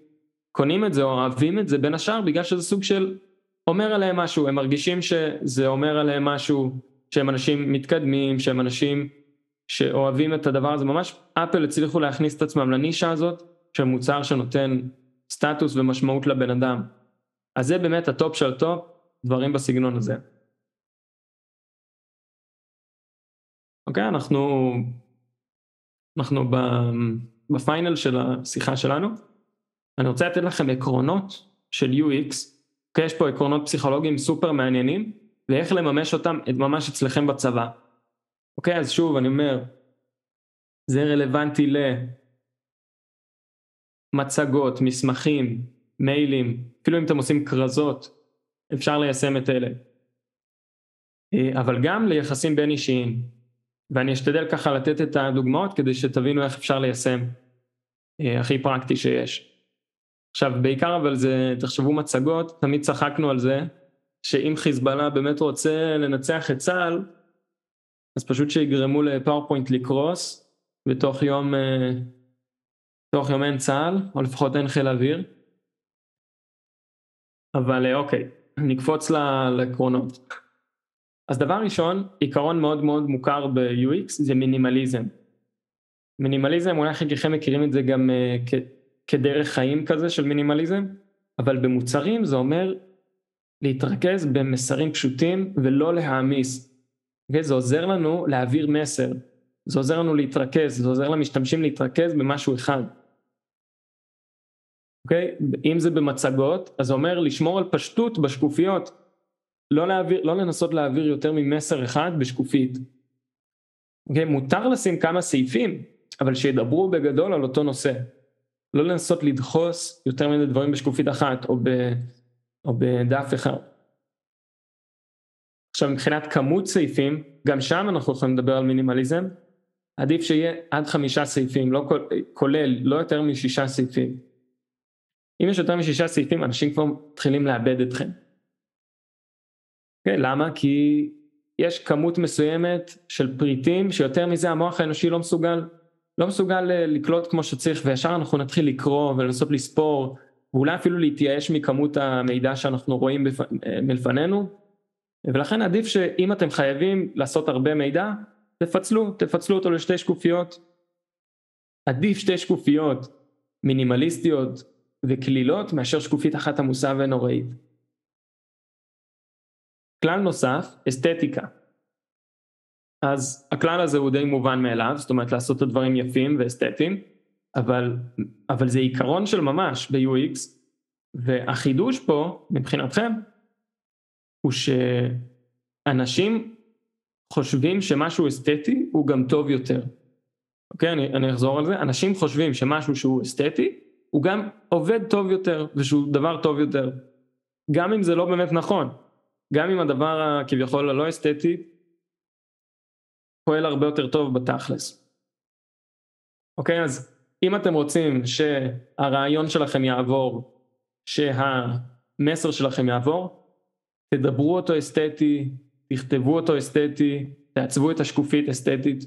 קונים את זה או אוהבים את זה בין השאר בגלל שזה סוג של אומר עליהם משהו, הם מרגישים שזה אומר עליהם משהו, שהם אנשים מתקדמים, שהם אנשים שאוהבים את הדבר הזה, ממש Apple הצליחו להכניס את עצמם לנישה הזאת של מוצר שנותן סטטוס ומשמעות לבן אדם. אז זה באמת הטופ של הטופ, דברים בסגנון הזה. אוקיי, אנחנו, אנחנו בפיינל של השיחה שלנו. אני רוצה לתת לכם עקרונות של UX, אוקיי, יש פה עקרונות פסיכולוגיים סופר מעניינים, ואיך לממש אותם ממש אצלכם בצבא. אוקיי, אז שוב אני אומר, זה רלוונטי למצגות, מסמכים, מיילים, אפילו אם אתם עושים כרזות, אפשר ליישם את אלה. אה, אבל גם ליחסים בין אישיים, ואני אשתדל ככה לתת את הדוגמאות כדי שתבינו איך אפשר ליישם אה, הכי פרקטי שיש. עכשיו בעיקר אבל זה, תחשבו מצגות, תמיד צחקנו על זה, שאם חיזבאללה באמת רוצה לנצח את צה"ל, אז פשוט שיגרמו לפאורפוינט לקרוס, ותוך יום, אה, תוך יום אין צה"ל, או לפחות אין חיל אוויר. אבל אה, אוקיי, נקפוץ לעקרונות. אז דבר ראשון, עיקרון מאוד מאוד מוכר ב-UX זה מינימליזם. מינימליזם, אולי חלקכם מכירים את זה גם uh, כדרך חיים כזה של מינימליזם, אבל במוצרים זה אומר להתרכז במסרים פשוטים ולא להעמיס. Okay, אוקיי? זה עוזר לנו להעביר מסר, זה עוזר לנו להתרכז, זה עוזר למשתמשים להתרכז במשהו אחד. אוקיי? אם זה במצגות, אז זה אומר לשמור על פשטות בשקופיות, לא, להעביר, לא לנסות להעביר יותר ממסר אחד בשקופית. אוקיי? מותר לשים כמה סעיפים, אבל שידברו בגדול על אותו נושא. לא לנסות לדחוס יותר מדי דברים בשקופית אחת או, ב, או בדף אחד. עכשיו מבחינת כמות סעיפים, גם שם אנחנו יכולים לדבר על מינימליזם, עדיף שיהיה עד חמישה סעיפים, לא כולל, לא יותר משישה סעיפים. אם יש יותר משישה סעיפים, אנשים כבר מתחילים לאבד אתכם. Okay, כן, למה? כי יש כמות מסוימת של פריטים שיותר מזה המוח האנושי לא מסוגל, לא מסוגל אה, לקלוט כמו שצריך וישר אנחנו נתחיל לקרוא ולנסות לספור ואולי אפילו להתייאש מכמות המידע שאנחנו רואים בפ... אה, מלפנינו ולכן עדיף שאם אתם חייבים לעשות הרבה מידע תפצלו, תפצלו אותו לשתי שקופיות עדיף שתי שקופיות מינימליסטיות וקלילות מאשר שקופית אחת עמוסה ונוראית. כלל נוסף, אסתטיקה. אז הכלל הזה הוא די מובן מאליו, זאת אומרת לעשות את הדברים יפים ואסתטיים, אבל, אבל זה עיקרון של ממש ב-UX, והחידוש פה מבחינתכם הוא שאנשים חושבים שמשהו אסתטי הוא גם טוב יותר. אוקיי, אני, אני אחזור על זה, אנשים חושבים שמשהו שהוא אסתטי הוא גם עובד טוב יותר ושהוא דבר טוב יותר. גם אם זה לא באמת נכון, גם אם הדבר הכביכול הלא אסתטי פועל הרבה יותר טוב בתכלס. אוקיי, אז אם אתם רוצים שהרעיון שלכם יעבור, שהמסר שלכם יעבור, תדברו אותו אסתטי, תכתבו אותו אסתטי, תעצבו את השקופית אסתטית.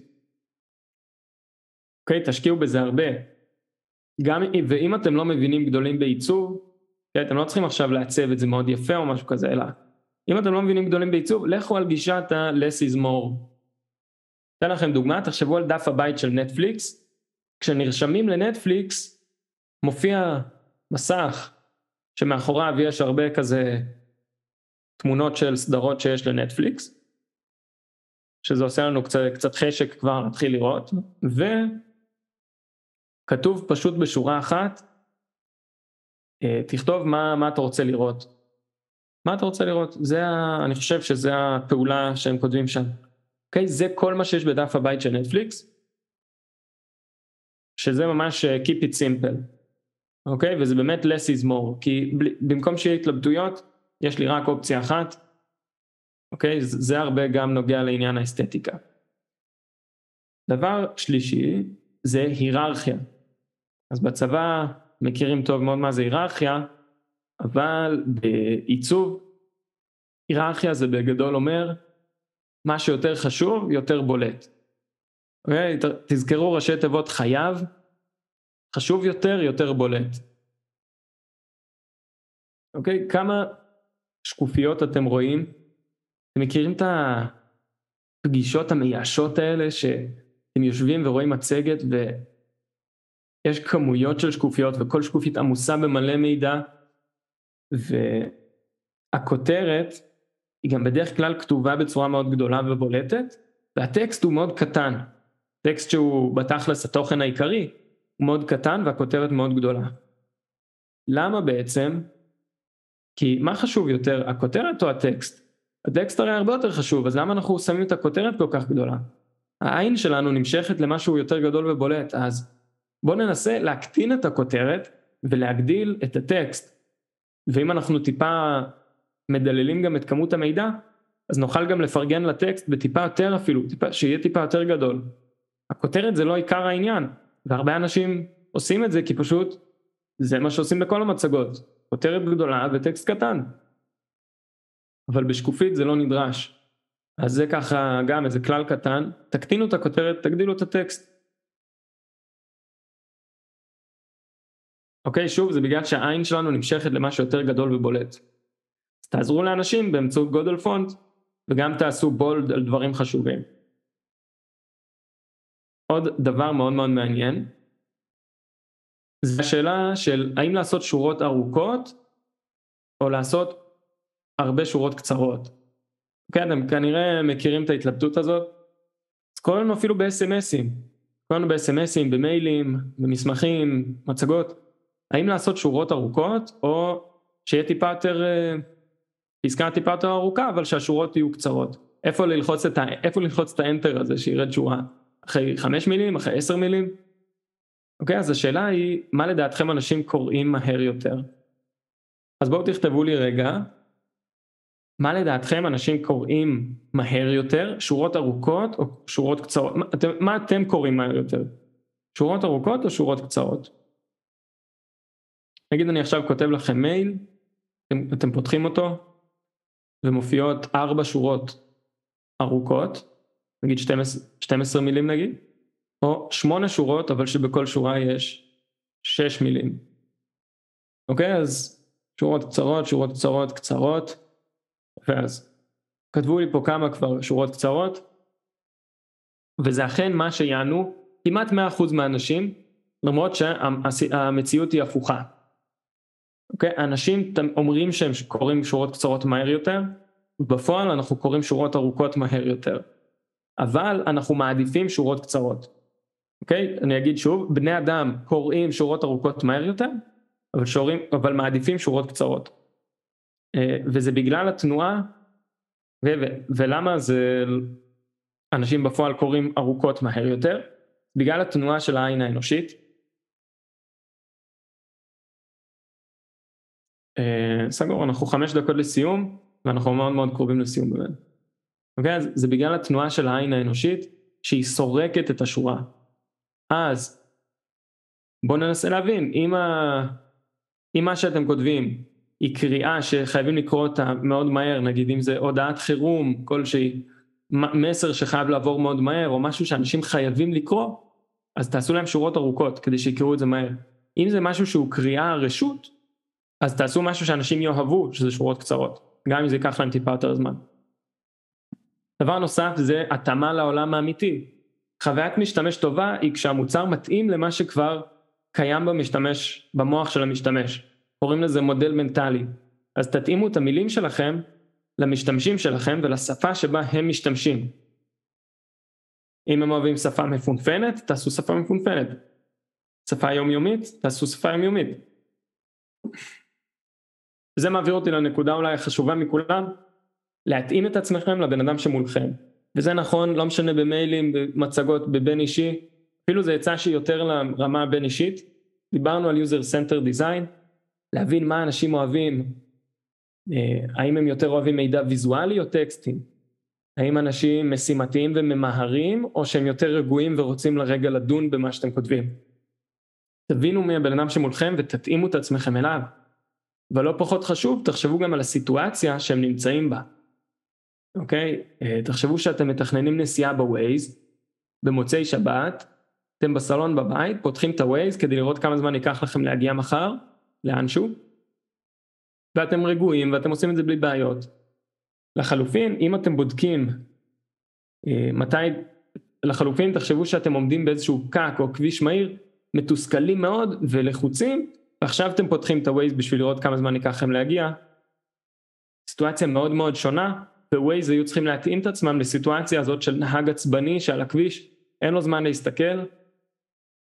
אוקיי, תשקיעו בזה הרבה. גם, ואם אתם לא מבינים גדולים בעיצוב, אתם לא צריכים עכשיו לעצב את זה מאוד יפה או משהו כזה, אלא אם אתם לא מבינים גדולים בעיצוב, לכו על גישת ה-less is more. אתן לכם דוגמא, תחשבו על דף הבית של נטפליקס, כשנרשמים לנטפליקס מופיע מסך שמאחוריו יש הרבה כזה תמונות של סדרות שיש לנטפליקס, שזה עושה לנו קצת, קצת חשק כבר להתחיל לראות, וכתוב פשוט בשורה אחת, אה, תכתוב מה, מה אתה רוצה לראות. מה אתה רוצה לראות? זה, ה... אני חושב שזה הפעולה שהם כותבים שם. אוקיי? Okay? זה כל מה שיש בדף הבית של נטפליקס, שזה ממש uh, keep it simple. אוקיי? Okay? וזה באמת less is more, כי ב... במקום שיהיה התלבטויות, יש לי רק אופציה אחת. אוקיי? Okay? זה הרבה גם נוגע לעניין האסתטיקה. דבר שלישי זה היררכיה. אז בצבא מכירים טוב מאוד מה זה היררכיה, אבל בעיצוב, היררכיה זה בגדול אומר, מה שיותר חשוב, יותר בולט. אוקיי? תזכרו ראשי תיבות חייב, חשוב יותר, יותר בולט. אוקיי? כמה שקופיות אתם רואים? אתם מכירים את הפגישות המייאשות האלה שאתם יושבים ורואים מצגת ויש כמויות של שקופיות וכל שקופית עמוסה במלא מידע והכותרת היא גם בדרך כלל כתובה בצורה מאוד גדולה ובולטת והטקסט הוא מאוד קטן, טקסט שהוא בתכלס התוכן העיקרי הוא מאוד קטן והכותרת מאוד גדולה. למה בעצם? כי מה חשוב יותר, הכותרת או הטקסט? הטקסט הרי הרבה יותר חשוב, אז למה אנחנו שמים את הכותרת כל כך גדולה? העין שלנו נמשכת למשהו יותר גדול ובולט, אז בואו ננסה להקטין את הכותרת ולהגדיל את הטקסט. ואם אנחנו טיפה מדללים גם את כמות המידע, אז נוכל גם לפרגן לטקסט בטיפה יותר אפילו, טיפה, שיהיה טיפה יותר גדול. הכותרת זה לא עיקר העניין, והרבה אנשים עושים את זה כי פשוט זה מה שעושים בכל המצגות, כותרת גדולה וטקסט קטן. אבל בשקופית זה לא נדרש. אז זה ככה גם איזה כלל קטן, תקטינו את הכותרת, תגדילו את הטקסט. אוקיי, שוב, זה בגלל שהעין שלנו נמשכת למשהו יותר גדול ובולט. אז תעזרו לאנשים באמצעות גודל פונט, וגם תעשו בולד על דברים חשובים. עוד דבר מאוד מאוד מעניין, זה השאלה של האם לעשות שורות ארוכות, או לעשות הרבה שורות קצרות. כן, אתם כנראה מכירים את ההתלבטות הזאת, אז קוראים לנו אפילו ב-SMSים, קוראים לנו ב-SMSים, במיילים, במסמכים, מצגות, האם לעשות שורות ארוכות, או שיהיה טיפה יותר, אה, פסקה טיפה יותר ארוכה, אבל שהשורות יהיו קצרות. איפה ללחוץ את, ה, איפה ללחוץ את האנטר הזה שירד שורה? אחרי חמש מילים, אחרי עשר מילים? אוקיי, אז השאלה היא, מה לדעתכם אנשים קוראים מהר יותר? אז בואו תכתבו לי רגע, מה לדעתכם אנשים קוראים מהר יותר, שורות ארוכות או שורות קצרות? מה אתם, מה אתם קוראים מהר יותר? שורות ארוכות או שורות קצרות? נגיד אני עכשיו כותב לכם מייל, אתם, אתם פותחים אותו, ומופיעות ארבע שורות ארוכות, נגיד 12, 12 מילים נגיד, או שמונה שורות אבל שבכל שורה יש שש מילים. אוקיי אז שורות קצרות, שורות קצרות, קצרות, ואז כתבו לי פה כמה כבר שורות קצרות, וזה אכן מה שיענו כמעט 100% מהאנשים, למרות שהמציאות היא הפוכה. אוקיי? אנשים אומרים שהם קוראים שורות קצרות מהר יותר, בפועל אנחנו קוראים שורות ארוכות מהר יותר. אבל אנחנו מעדיפים שורות קצרות. אוקיי? אני אגיד שוב, בני אדם קוראים שורות ארוכות מהר יותר, אבל, שורים, אבל מעדיפים שורות קצרות. אה, וזה בגלל התנועה, ו, ו, ולמה זה אנשים בפועל קוראים ארוכות מהר יותר? בגלל התנועה של העין האנושית. סגור, אנחנו חמש דקות לסיום, ואנחנו מאוד מאוד קרובים לסיום באמת. אוקיי? אז זה בגלל התנועה של העין האנושית, שהיא סורקת את השורה. אז בואו ננסה להבין, אם, ה... אם מה שאתם כותבים היא קריאה שחייבים לקרוא אותה מאוד מהר, נגיד אם זה הודעת חירום כלשהי, מסר שחייב לעבור מאוד מהר, או משהו שאנשים חייבים לקרוא, אז תעשו להם שורות ארוכות כדי שיקראו את זה מהר. אם זה משהו שהוא קריאה רשות, אז תעשו משהו שאנשים יאהבו, שזה שורות קצרות, גם אם זה ייקח להם טיפה יותר זמן. דבר נוסף זה התאמה לעולם האמיתי. חוויית משתמש טובה היא כשהמוצר מתאים למה שכבר קיים במשתמש, במוח של המשתמש. קוראים לזה מודל מנטלי. אז תתאימו את המילים שלכם למשתמשים שלכם ולשפה שבה הם משתמשים. אם הם אוהבים שפה מפונפנת, תעשו שפה מפונפנת. שפה יומיומית, תעשו שפה יומיומית. וזה מעביר אותי לנקודה אולי החשובה מכולם, להתאים את עצמכם לבן אדם שמולכם. וזה נכון, לא משנה במיילים, במצגות, בבין אישי, אפילו זה יצא שהיא יותר לרמה הבין אישית. דיברנו על user center design, להבין מה אנשים אוהבים, אה, האם הם יותר אוהבים מידע ויזואלי או טקסטים, האם אנשים משימתיים וממהרים או שהם יותר רגועים ורוצים לרגע לדון במה שאתם כותבים. תבינו מי הבן אדם שמולכם ותתאימו את עצמכם אליו. ולא פחות חשוב, תחשבו גם על הסיטואציה שהם נמצאים בה. אוקיי? אה, תחשבו שאתם מתכננים נסיעה בווייז, במוצאי שבת, אתם בסלון בבית, פותחים את הווייז כדי לראות כמה זמן ייקח לכם להגיע מחר, לאנשהו, ואתם רגועים ואתם עושים את זה בלי בעיות. לחלופין, אם אתם בודקים אה, מתי, לחלופין תחשבו שאתם עומדים באיזשהו פקק או כביש מהיר, מתוסכלים מאוד ולחוצים, ועכשיו אתם פותחים את הווייז בשביל לראות כמה זמן ייקח לכם להגיע. סיטואציה מאוד מאוד שונה, ווייז היו צריכים להתאים את עצמם לסיטואציה הזאת של נהג עצבני שעל הכביש אין לו זמן להסתכל,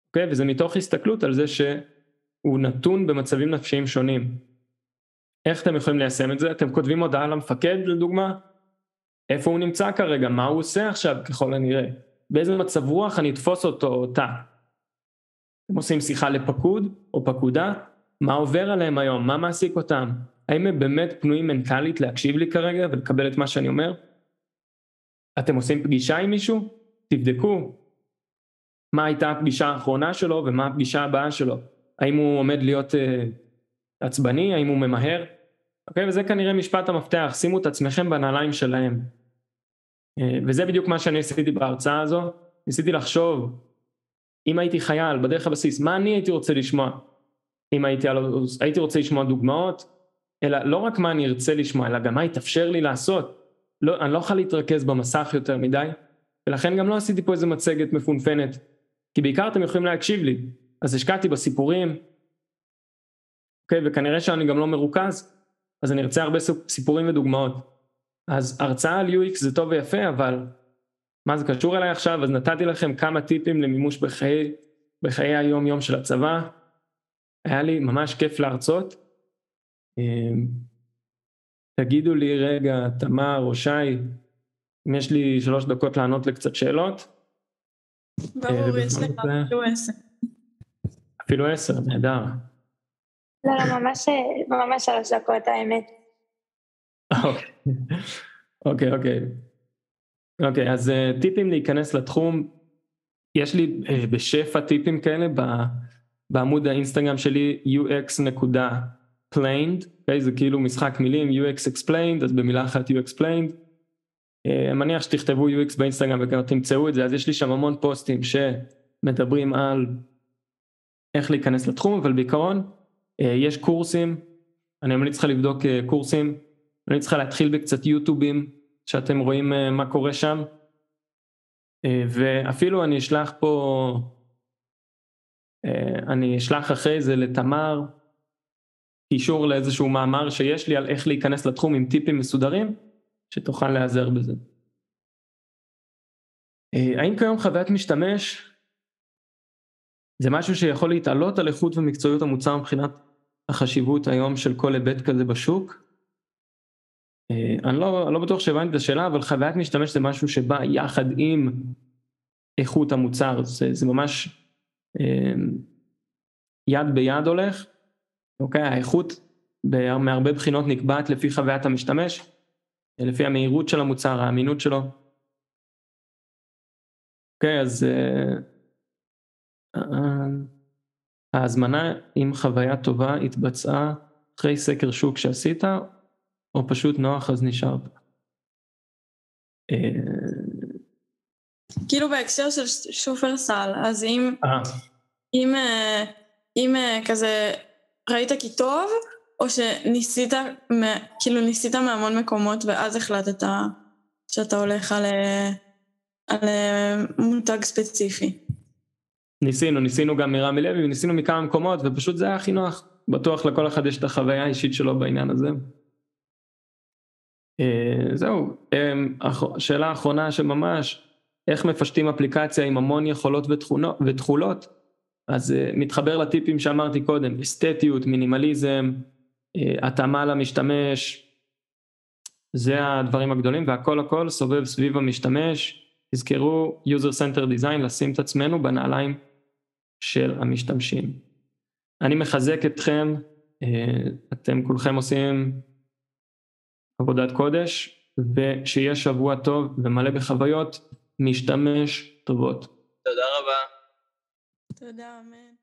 אוקיי? וזה מתוך הסתכלות על זה שהוא נתון במצבים נפשיים שונים. איך אתם יכולים ליישם את זה? אתם כותבים הודעה למפקד לדוגמה? איפה הוא נמצא כרגע? מה הוא עושה עכשיו ככל הנראה? באיזה מצב רוח אני אתפוס אותו או אותה? אתם עושים שיחה לפקוד או פקודה? מה עובר עליהם היום? מה מעסיק אותם? האם הם באמת פנויים מנטלית להקשיב לי כרגע ולקבל את מה שאני אומר? אתם עושים פגישה עם מישהו? תבדקו מה הייתה הפגישה האחרונה שלו ומה הפגישה הבאה שלו. האם הוא עומד להיות עצבני, האם הוא ממהר, אוקיי? וזה כנראה משפט המפתח, שימו את עצמכם בנעליים שלהם. וזה בדיוק מה שאני עשיתי בהרצאה הזו, ניסיתי לחשוב, אם הייתי חייל בדרך הבסיס, מה אני הייתי רוצה לשמוע? אם הייתי, הייתי רוצה לשמוע דוגמאות, אלא לא רק מה אני ארצה לשמוע, אלא גם מה יתאפשר לי לעשות. לא, אני לא יכול להתרכז במסך יותר מדי, ולכן גם לא עשיתי פה איזה מצגת מפונפנת, כי בעיקר אתם יכולים להקשיב לי, אז השקעתי בסיפורים, אוקיי, וכנראה שאני גם לא מרוכז, אז אני ארצה הרבה סיפורים ודוגמאות. אז הרצאה על UX זה טוב ויפה, אבל מה זה קשור אליי עכשיו? אז נתתי לכם כמה טיפים למימוש בחיי, בחיי היום יום של הצבא, היה לי ממש כיף להרצות. אמ, תגידו לי רגע, תמר או שי, אם יש לי שלוש דקות לענות לקצת שאלות. ברור, יש לך אפילו עשר. אפילו עשר, נהדר. לא, לא, ממש, ממש שלוש דקות, האמת. אוקיי, אוקיי. אוקיי, אז אה, טיפים להיכנס לתחום, יש לי אה, בשפע טיפים כאלה בעמוד האינסטגרם שלי ux.planed, okay, זה כאילו משחק מילים UX explained, אז במילה אחת UX explained. אני מניח שתכתבו UX באינסטגרם וגם תמצאו את זה, אז יש לי שם המון פוסטים שמדברים על איך להיכנס לתחום, אבל בעיקרון אה, יש קורסים, אני ממליץ לך לבדוק אה, קורסים, אני צריכה להתחיל בקצת יוטיובים, שאתם רואים אה, מה קורה שם, ואפילו אני אשלח פה אה, אני אשלח אחרי זה לתמר קישור לאיזשהו מאמר שיש לי על איך להיכנס לתחום עם טיפים מסודרים, שתוכל להיעזר בזה. אה, האם כיום חוויית משתמש זה משהו שיכול להתעלות על איכות ומקצועיות המוצר מבחינת החשיבות היום של כל היבט כזה בשוק? אה, אני לא, לא בטוח שהבנתי את השאלה, אבל חוויית משתמש זה משהו שבא יחד עם איכות המוצר, זה, זה ממש אמ, יד ביד הולך, אוקיי, האיכות מהרבה בחינות נקבעת לפי חוויית המשתמש, לפי המהירות של המוצר, האמינות שלו. אוקיי, אז אה, אה, ההזמנה עם חוויה טובה התבצעה אחרי סקר שוק שעשית, או פשוט נוח אז נשארת? אה, כאילו בהקשר של שופרסל, אז אם, אה. אם, אה, אם כזה ראית כי טוב, או שניסית, כאילו ניסית מהמון מקומות ואז החלטת שאתה הולך על, על מותג ספציפי. ניסינו, ניסינו גם מרמי לוי וניסינו מכמה מקומות ופשוט זה היה הכי נוח. בטוח לכל אחד יש את החוויה האישית שלו בעניין הזה. זהו, שאלה אחרונה שממש, איך מפשטים אפליקציה עם המון יכולות ותכולות, אז uh, מתחבר לטיפים שאמרתי קודם, אסתטיות, מינימליזם, uh, התאמה למשתמש, זה הדברים הגדולים והכל הכל סובב סביב המשתמש, תזכרו user center design, לשים את עצמנו בנעליים של המשתמשים. אני מחזק אתכם, אתם כולכם עושים עבודת קודש, ושיהיה שבוע טוב ומלא בחוויות. משתמש טובות. תודה רבה. תודה, אמן.